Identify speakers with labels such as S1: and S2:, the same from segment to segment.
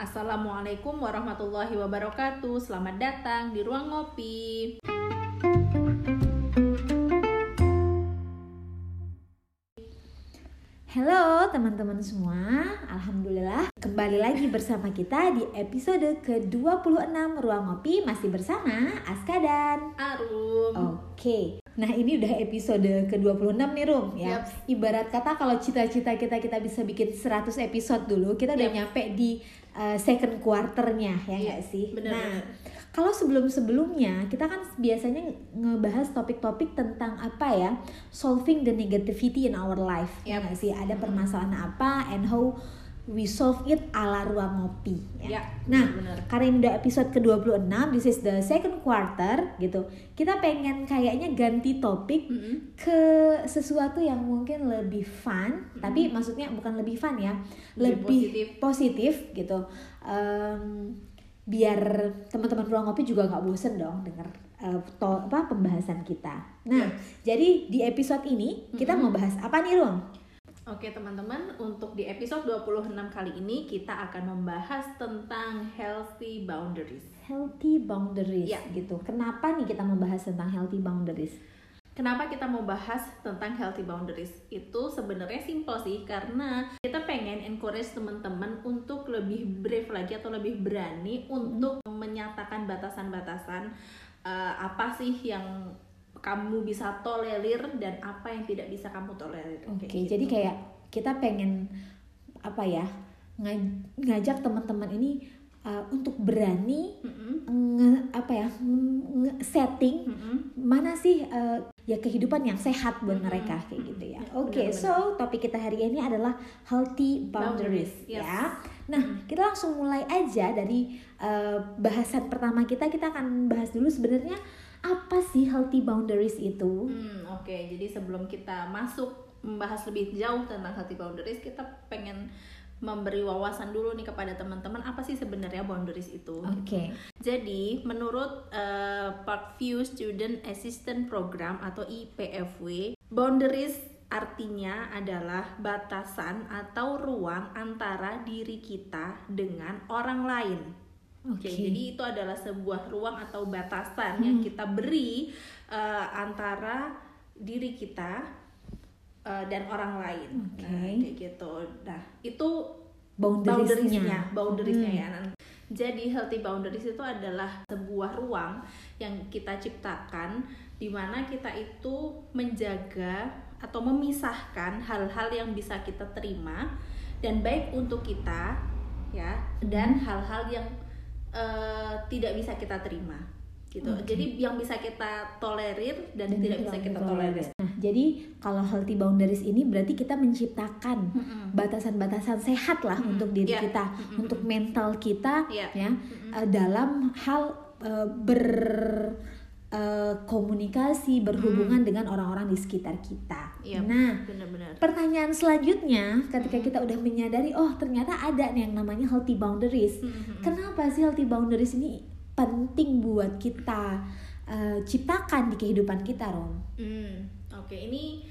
S1: Assalamualaikum warahmatullahi wabarakatuh. Selamat datang di ruang ngopi.
S2: Halo teman-teman semua, Alhamdulillah kembali lagi bersama kita di episode ke-26 Ruang Ngopi masih bersama Aska dan
S1: Arum.
S2: Oke, nah ini udah episode ke-26 nih Rum ya
S1: Yaps.
S2: Ibarat kata kalau cita-cita kita kita bisa bikin 100 episode dulu Kita udah
S1: Yap.
S2: nyampe di uh, second quarternya ya
S1: Iya,
S2: nggak sih?
S1: bener,
S2: nah,
S1: bener.
S2: kalau sebelum-sebelumnya kita kan biasanya ngebahas topik-topik tentang apa ya solving the negativity in our life ya
S1: Yap.
S2: nggak sih ada permasalahan apa and how we solve it ala ruang ngopi ya.
S1: Ya,
S2: Nah,
S1: benar.
S2: karena ini udah episode ke-26, this is the second quarter gitu. Kita pengen kayaknya ganti topik
S1: Mm-mm.
S2: ke sesuatu yang mungkin lebih fun, tapi maksudnya bukan lebih fun ya,
S1: Lebih
S2: lebih, positif. gitu. Em, biar teman-teman ruang ngopi juga nggak bosen dong denger eh, to- apa pembahasan kita. Nah, jadi di episode ini kita mau bahas apa nih, Rum?
S1: Oke teman-teman, untuk di episode 26 kali ini kita akan membahas tentang healthy boundaries.
S2: Healthy boundaries
S1: Ya.
S2: gitu. Kenapa nih kita membahas tentang healthy boundaries?
S1: Kenapa kita mau bahas tentang healthy boundaries? Itu sebenarnya simple sih karena kita pengen encourage teman-teman untuk lebih brave lagi atau lebih berani untuk menyatakan batasan-batasan eh, apa sih yang kamu bisa tolerir dan apa yang tidak bisa kamu tolerir.
S2: Oke,
S1: Kayak gitu.
S2: jadi kayak kita pengen apa ya nga- ngajak teman-teman ini uh, untuk berani
S1: Mm-mm,
S2: nge, apa ya nge setting
S1: mm-mm.
S2: mana sih uh, ya kehidupan yang sehat buat
S1: Mm-mm.
S2: mereka kayak gitu ya.
S1: Ya,
S2: Oke,
S1: benar-benar.
S2: so topik kita hari ini adalah healthy boundaries,
S1: Boundaries, yes.
S2: ya. Nah, kita langsung mulai aja dari uh, bahasan pertama kita. Kita akan bahas dulu sebenarnya apa sih healthy boundaries itu?
S1: Hmm, oke. Jadi sebelum kita masuk membahas lebih jauh tentang healthy boundaries, kita pengen memberi wawasan dulu nih kepada teman-teman apa sih sebenarnya boundaries itu.
S2: Oke.
S1: Jadi, menurut eh, Parkview Student Assistant Program atau IPFW, boundaries artinya adalah batasan atau ruang antara diri kita dengan orang lain. Oke,
S2: Oke.
S1: jadi itu adalah sebuah ruang atau batasan yang kita beri eh, antara diri kita eh, dan orang lain.
S2: Oke.
S1: Nah, kayak gitu. Nah, itu
S2: Boundariesnya.
S1: boundariesnya, ya. Nan. Jadi healthy boundaries itu adalah sebuah ruang yang kita ciptakan di mana kita itu menjaga atau memisahkan hal-hal yang bisa kita terima dan baik untuk kita ya dan hal-hal yang eh, tidak bisa kita terima gitu.
S2: Oke.
S1: Jadi yang bisa kita tolerir dan,
S2: Dan
S1: tidak bisa kita
S2: tolerir. Nah, jadi kalau healthy boundaries ini berarti kita menciptakan
S1: Mm-mm.
S2: batasan-batasan sehat lah
S1: Mm-mm.
S2: untuk diri
S1: Iya.
S2: kita,
S1: Mm-mm.
S2: untuk mental kita
S1: Iya.
S2: ya eh, dalam hal eh, ber eh, komunikasi berhubungan dengan orang-orang di sekitar kita.
S1: Iya,
S2: Nah,
S1: benar-benar.
S2: pertanyaan selanjutnya ketika kita udah menyadari oh ternyata ada nih yang namanya healthy boundaries.
S1: Mm-mm.
S2: Kenapa sih healthy boundaries ini penting buat kita eh, ciptakan di kehidupan kita, Rom?
S1: Hmm, oke ini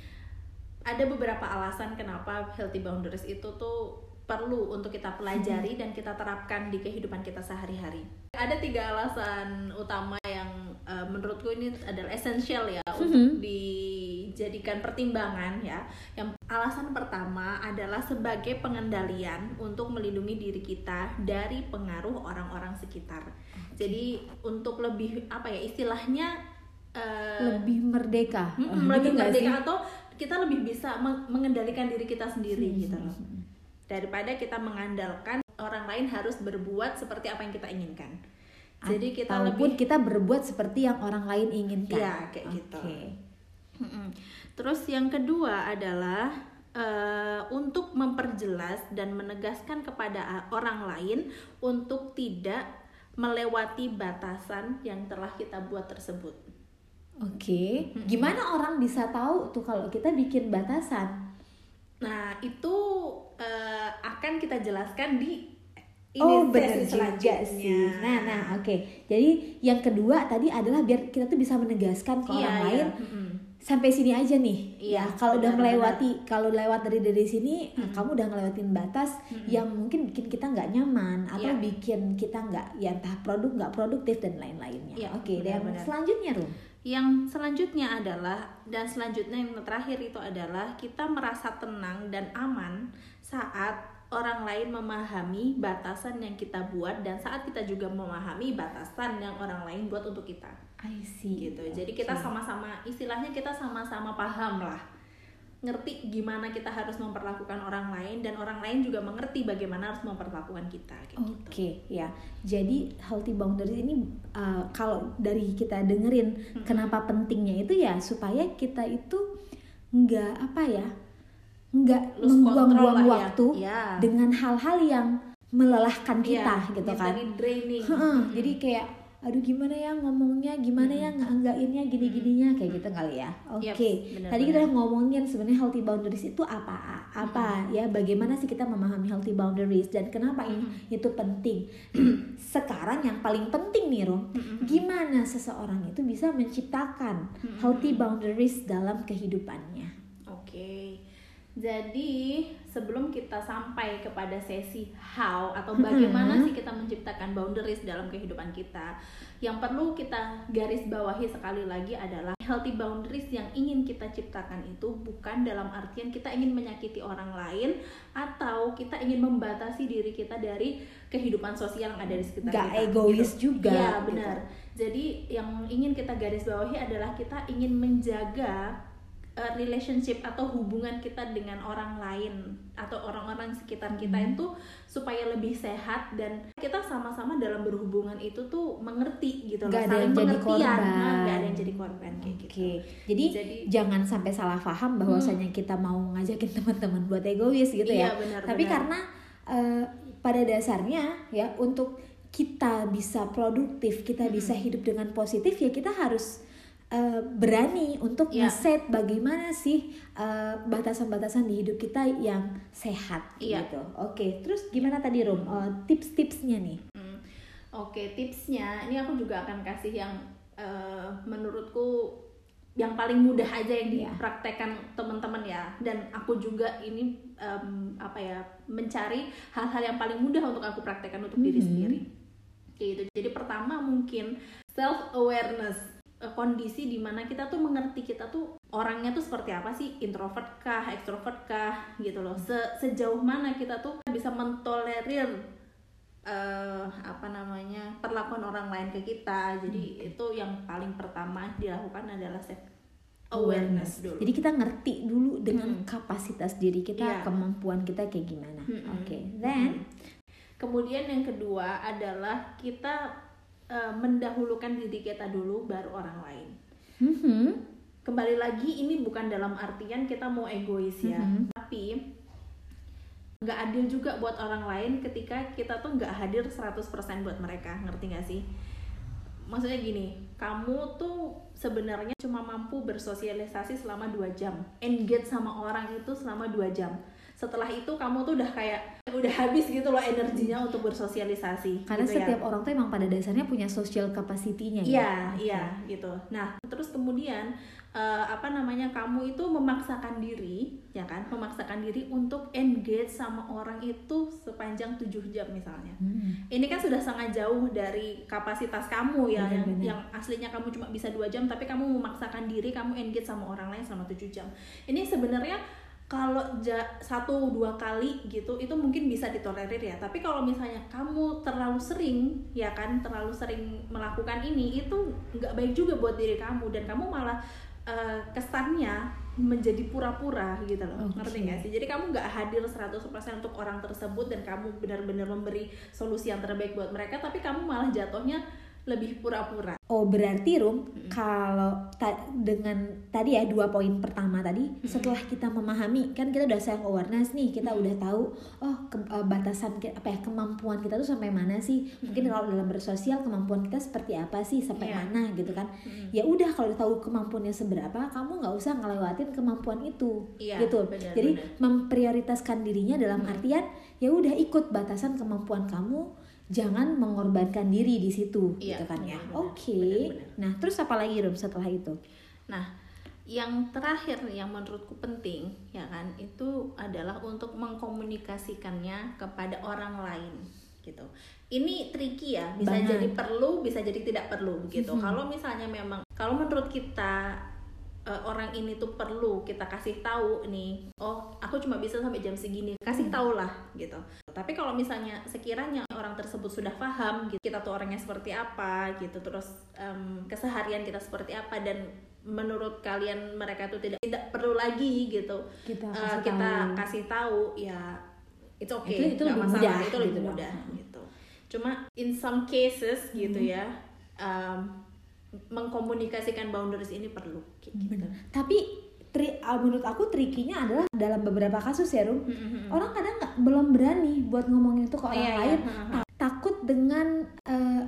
S1: ada beberapa alasan kenapa healthy boundaries itu tuh perlu untuk kita pelajari dan kita terapkan di kehidupan kita sehari-hari. Ada tiga alasan utama yang eh, menurutku ini adalah esensial ya untuk dijadikan pertimbangan ya. Yang alasan pertama adalah sebagai pengendalian untuk melindungi diri kita dari pengaruh orang-orang sekitar. Jadi untuk lebih apa ya istilahnya eh,
S2: Lebih merdeka.
S1: Mm-mm,
S2: Oh,
S1: lebih merdeka
S2: sih?
S1: atau kita lebih bisa meng- mengendalikan diri kita sendiri
S2: Hmm,
S1: gitu loh daripada kita mengandalkan orang lain harus berbuat seperti apa yang kita inginkan jadi kita
S2: Ataupun
S1: lebih
S2: kita berbuat seperti yang orang lain inginkan.
S1: Iya, kayak gitu.
S2: Oke.
S1: Mm-mm. terus yang kedua adalah eh, untuk memperjelas dan menegaskan kepada orang lain untuk tidak melewati batasan yang telah kita buat tersebut
S2: Oke. Gimana orang bisa tahu tuh kalau kita bikin batasan?
S1: Nah, itu eh, akan kita jelaskan di ini
S2: oh benar juga sih. Nah, nah, oke. Jadi yang kedua tadi adalah biar kita tuh bisa menegaskan ke
S1: Iya,
S2: orang
S1: iya.
S2: lain
S1: Mm-mm.
S2: sampai sini aja nih
S1: Iya,
S2: ya kalau udah melewati kalau lewat dari dari sini
S1: Mm-mm.
S2: kamu udah ngelewatin batas
S1: Mm-mm.
S2: yang mungkin bikin kita nggak nyaman atau
S1: Iya.
S2: bikin kita nggak ya entah produk nggak produktif dan lain-lainnya
S1: Iya,
S2: oke dan
S1: benar-benar.
S2: selanjutnya Rum
S1: Yang selanjutnya adalah dan selanjutnya yang terakhir itu adalah kita merasa tenang dan aman saat orang lain memahami batasan yang kita buat dan saat kita juga memahami batasan yang orang lain buat untuk kita
S2: I see
S1: gitu. Jadi kita sama-sama istilahnya kita sama-sama paham lah. Ngerti gimana kita harus memperlakukan orang lain dan orang lain juga mengerti bagaimana harus memperlakukan kita gitu.
S2: Oke, ya. Jadi healthy boundaries ini uh, kalau dari kita dengerin
S1: Mm-mm.
S2: kenapa pentingnya itu ya supaya kita itu nggak apa ya, nggak membuang-buang
S1: ya.
S2: waktu
S1: Ya.
S2: dengan hal-hal yang melelahkan kita
S1: Iya,
S2: gitu kan.
S1: draining.
S2: Heeh,
S1: Mm-mm.
S2: Jadi kayak aduh gimana ya ngomongnya, gimana ya ngeanggainnya gini-gininya kayak gitu kali ya. Oke.
S1: Yep, benar-benar.
S2: Tadi kita udah ngomongin sebenarnya healthy boundaries itu apa? Apa ya? Bagaimana sih kita memahami healthy boundaries dan kenapa ini itu penting? Sekarang yang paling penting nih, Rom,
S1: Mm-mm.
S2: gimana seseorang itu bisa menciptakan healthy boundaries dalam kehidupannya?
S1: Oke. Jadi, sebelum kita sampai kepada sesi how atau bagaimana sih kita menciptakan boundaries dalam kehidupan kita, yang perlu kita garis bawahi sekali lagi adalah healthy boundaries yang ingin kita ciptakan itu bukan dalam artian kita ingin menyakiti orang lain atau kita ingin membatasi diri kita dari kehidupan sosial yang ada di sekitar
S2: Gak
S1: kita.
S2: egois
S1: gitu.
S2: juga,
S1: Iya,
S2: gitu.
S1: benar. Jadi yang ingin kita garis bawahi adalah kita ingin menjaga uh, relationship atau hubungan kita dengan orang lain atau orang-orang sekitar kita
S2: Hmm.
S1: itu supaya lebih sehat dan kita sama-sama dalam berhubungan itu tuh mengerti gitu loh
S2: Gak
S1: saling
S2: yang jadi
S1: pengertian
S2: korban.
S1: Nah, nggak ada yang jadi korban kayak gitu
S2: jadi,
S1: Jadi-
S2: jangan sampai salah paham bahwasanya kita mau ngajakin teman-teman buat egois gitu
S1: Iya,
S2: ya.
S1: benar,
S2: Tapi
S1: benar.
S2: karena eh, pada dasarnya ya untuk kita bisa produktif, kita bisa hidup dengan positif ya kita harus eh, berani untuk
S1: Iya.
S2: ngeset bagaimana sih eh, batasan-batasan di hidup kita yang sehat
S1: Iya.
S2: gitu. Oke, terus gimana tadi Rom? Eh, tips-tipsnya nih?
S1: Hmm. Oke, tipsnya ini aku juga akan kasih yang eh, menurutku yang paling mudah aja yang
S2: Iya.
S1: dipraktekkan teman-teman ya. Dan aku juga ini em, apa ya mencari hal-hal yang paling mudah untuk aku praktekkan untuk diri
S2: Mhm.
S1: sendiri. Gitu. Jadi pertama mungkin self awareness kondisi di mana kita tuh mengerti kita tuh orangnya tuh seperti apa sih introvert kah ekstrovert kah gitu loh Se- sejauh mana kita tuh bisa mentolerir eh apa namanya perlakuan orang lain ke kita jadi itu yang paling pertama dilakukan adalah self awareness dulu
S2: Jadi kita ngerti dulu dengan
S1: Hmm.
S2: kapasitas diri kita,
S1: Iya.
S2: kemampuan kita kayak gimana.
S1: Mm-mm.
S2: Oke, then
S1: kemudian yang kedua adalah kita eh, mendahulukan diri kita dulu baru orang lain.
S2: Mhm,
S1: kembali lagi ini bukan dalam artian kita mau egois ya.
S2: Mhm.
S1: tapi nggak adil juga buat orang lain ketika kita tuh nggak hadir 100% buat mereka. Ngerti nggak sih? Maksudnya gini kamu tuh sebenarnya cuma mampu bersosialisasi selama dua jam. Engage sama orang itu selama dua jam setelah itu kamu tuh udah kayak udah habis gitu loh energinya untuk bersosialisasi
S2: karena
S1: gitu ya.
S2: setiap orang tuh emang pada dasarnya punya social capacity-nya
S1: Iya,
S2: ya.
S1: Iya gitu. Nah, terus kemudian eh, apa namanya kamu itu memaksakan diri, ya kan? Memaksakan diri untuk engage sama orang itu sepanjang 7 jam misalnya.
S2: Hmm.
S1: Ini kan sudah sangat jauh dari kapasitas kamu ya yang
S2: Benar-benar.
S1: yang aslinya kamu cuma bisa dua jam tapi kamu memaksakan diri kamu engage sama orang lain selama 7 jam. Ini sebenarnya kalau ja- satu dua kali gitu itu mungkin bisa ditolerir ya. Tapi kalau misalnya kamu terlalu sering ya kan terlalu sering melakukan ini itu nggak baik juga buat diri kamu. Dan kamu malah eh, kesannya menjadi pura-pura gitu loh.
S2: Oke.
S1: ngerti nggak sih? Jadi kamu nggak hadir 100% untuk orang tersebut dan kamu benar-benar memberi solusi yang terbaik buat mereka tapi kamu malah jatuhnya lebih pura-pura.
S2: Oh berarti Rum kalau ta- dengan tadi ya dua poin pertama tadi setelah kita memahami kan kita udah self awareness nih kita udah tahu oh ke- eh, batasan apa ya kemampuan kita tuh sampai mana sih? Mungkin kalau dalam bersosial kemampuan kita seperti apa sih sampai
S1: Iya.
S2: mana gitu kan?
S1: Mm.
S2: ya udah kalau udah tahu kemampuannya seberapa kamu nggak usah ngelewatin kemampuan itu
S1: Iya,
S2: gitu.
S1: benar,
S2: jadi memprioritaskan dirinya dalam artian ya udah ikut batasan kemampuan kamu jangan mengorbankan diri di situ
S1: Iya,
S2: gitu kan ya oke
S1: benar-benar.
S2: nah terus apa lagi Rum setelah itu
S1: Nah, yang terakhir yang menurutku penting ya kan itu adalah untuk mengkomunikasikannya kepada orang lain gitu ini tricky ya bisa
S2: Banget.
S1: jadi perlu bisa jadi tidak perlu begitu
S2: Mhm.
S1: kalau misalnya memang kalau menurut kita eh, orang ini tuh perlu kita kasih tahu nih oh aku cuma bisa sampai jam segini kasih
S2: Hmm.
S1: tahu lah gitu tapi kalau misalnya sekiranya orang tersebut sudah paham gitu kita tuh orangnya seperti apa gitu terus em, keseharian kita seperti apa dan menurut kalian mereka tuh tidak tidak perlu lagi gitu
S2: kita
S1: eh,
S2: kasih
S1: kita
S2: tahu.
S1: kasih tahu ya it's okay
S2: Itu- itu lebih
S1: masalah
S2: mudah
S1: itu lebih
S2: gitu
S1: mudah gitu cuma in some cases gitu
S2: Hmm.
S1: ya em, mengkomunikasikan boundaries ini perlu kayak gitu.
S2: Bener. Tapi tri, ah, menurut aku trikinya adalah dalam beberapa kasus ya Rum,
S1: Mm-mm.
S2: orang kadang nggak belum berani buat ngomongin itu ke orang
S1: Iya, iya.
S2: lain. Ta- takut dengan eh,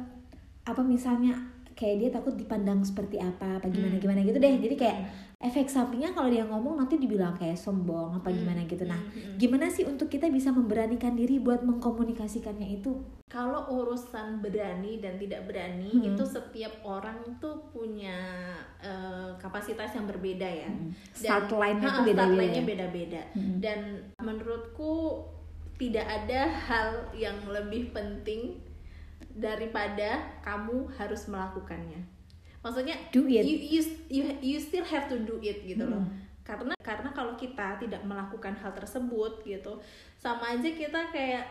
S2: apa misalnya kayak dia takut dipandang seperti apa, apa gimana
S1: Hmm.
S2: gimana gitu deh. Jadi kayak efek sampingnya kalau dia ngomong nanti dibilang kayak sombong apa
S1: Hmm.
S2: gimana gitu. Nah, gimana sih untuk kita bisa memberanikan diri buat mengkomunikasikannya itu?
S1: kalau urusan berani dan tidak berani
S2: Hmm.
S1: itu setiap orang tuh punya eh, kapasitas yang berbeda ya
S2: Start line-nya tuh beda-beda.
S1: start line-nya beda-beda
S2: Mm-mm.
S1: dan menurutku tidak ada hal yang lebih penting daripada kamu harus melakukannya maksudnya
S2: Do it.
S1: you, you you you still have to do it gitu loh
S2: Hmm.
S1: karena karena kalau kita tidak melakukan hal tersebut gitu sama aja kita kayak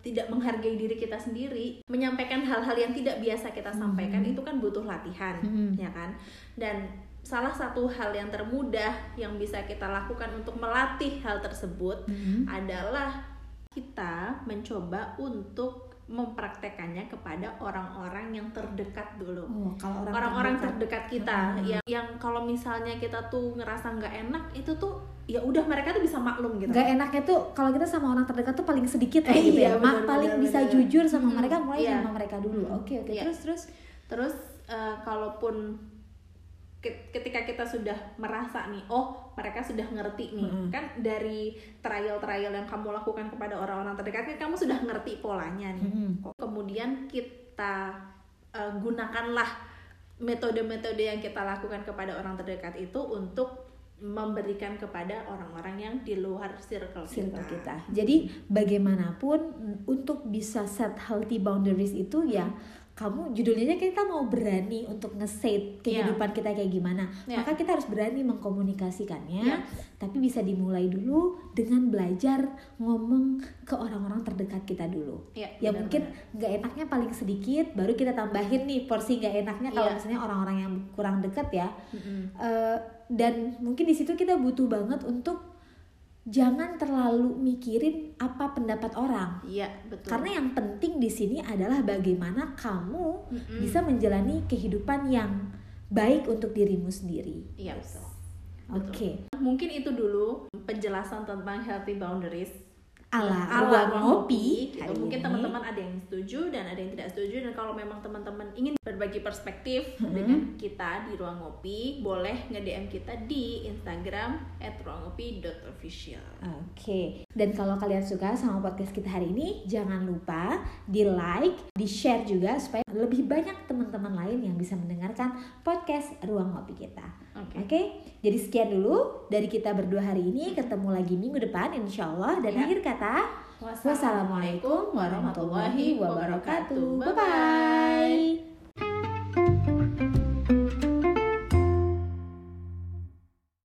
S1: tidak menghargai diri kita sendiri menyampaikan hal-hal yang tidak biasa kita sampaikan
S2: Hmm.
S1: itu kan butuh latihan
S2: Hmm.
S1: ya kan dan salah satu hal yang termudah yang bisa kita lakukan untuk melatih hal tersebut
S2: Mm-mm.
S1: adalah kita mencoba untuk mempraktekannya kepada orang-orang yang terdekat dulu
S2: Oh, kalau orang
S1: orang-orang
S2: terdekat.
S1: terdekat kita
S2: Hmm.
S1: yang yang kalau misalnya kita tuh ngerasa nggak enak itu tuh ya udah mereka tuh bisa maklum gitu
S2: Gak enaknya tuh kalau kita sama orang terdekat tuh paling sedikit
S1: Eh,
S2: gitu
S1: iya,
S2: ya.
S1: Bener,
S2: paling
S1: bener,
S2: bisa
S1: bener.
S2: jujur sama
S1: Hmm,
S2: mereka mulai
S1: iya.
S2: sama mereka dulu. Oke oke.
S1: iya.
S2: Terus terus
S1: terus eh, kalaupun ketika kita sudah merasa nih oh mereka sudah ngerti nih
S2: Mm-mm.
S1: kan dari trial-trial yang kamu lakukan kepada orang-orang terdekat kan kamu sudah ngerti polanya nih
S2: Mm-mm.
S1: kemudian kita eh, gunakanlah metode-metode yang kita lakukan kepada orang terdekat itu untuk memberikan kepada orang-orang yang di luar circle,
S2: circle
S1: kita.
S2: kita. Jadi bagaimanapun mm, untuk bisa set healthy boundaries itu ya kamu judulnya kita mau berani untuk nge-set kehidupan kita kayak gimana.
S1: Iya.
S2: Maka kita harus berani mengkomunikasikannya.
S1: Iya.
S2: Tapi bisa dimulai dulu dengan belajar ngomong ke orang-orang terdekat kita dulu.
S1: Ya,
S2: ya mungkin nggak enaknya paling sedikit baru kita tambahin nih porsi nggak enaknya kalau
S1: Iya.
S2: misalnya orang-orang yang kurang dekat ya
S1: Mm-mm.
S2: Eh, dan mungkin di situ kita butuh banget untuk jangan terlalu mikirin apa pendapat orang
S1: Iya, betul.
S2: karena yang penting di sini adalah bagaimana kamu
S1: Mm-mm.
S2: bisa menjalani kehidupan yang baik untuk dirimu sendiri
S1: Iya, betul.
S2: oke
S1: Mungkin itu dulu penjelasan tentang healthy boundaries
S2: ala,
S1: ala
S2: ruang
S1: ruang
S2: ngopi
S1: gitu.
S2: hari
S1: Mungkin teman-teman ada yang setuju dan ada yang tidak setuju dan kalau memang teman-teman ingin berbagi perspektif
S2: Hmm.
S1: dengan kita di ruang ngopi, boleh nge-DM kita di Instagram @ruangopi.official.
S2: Oke, dan kalau kalian suka sama podcast kita hari ini, jangan lupa di like, di share juga supaya lebih banyak teman-teman lain yang bisa mendengarkan podcast Ruang Ngopi kita.
S1: Oke.
S2: Oke, jadi sekian dulu dari kita berdua hari ini. Ketemu lagi minggu depan, insya Allah. Dan
S1: Ya.
S2: akhir kata, wassalamualaikum warahmatullahi wabarakatuh. Bye bye.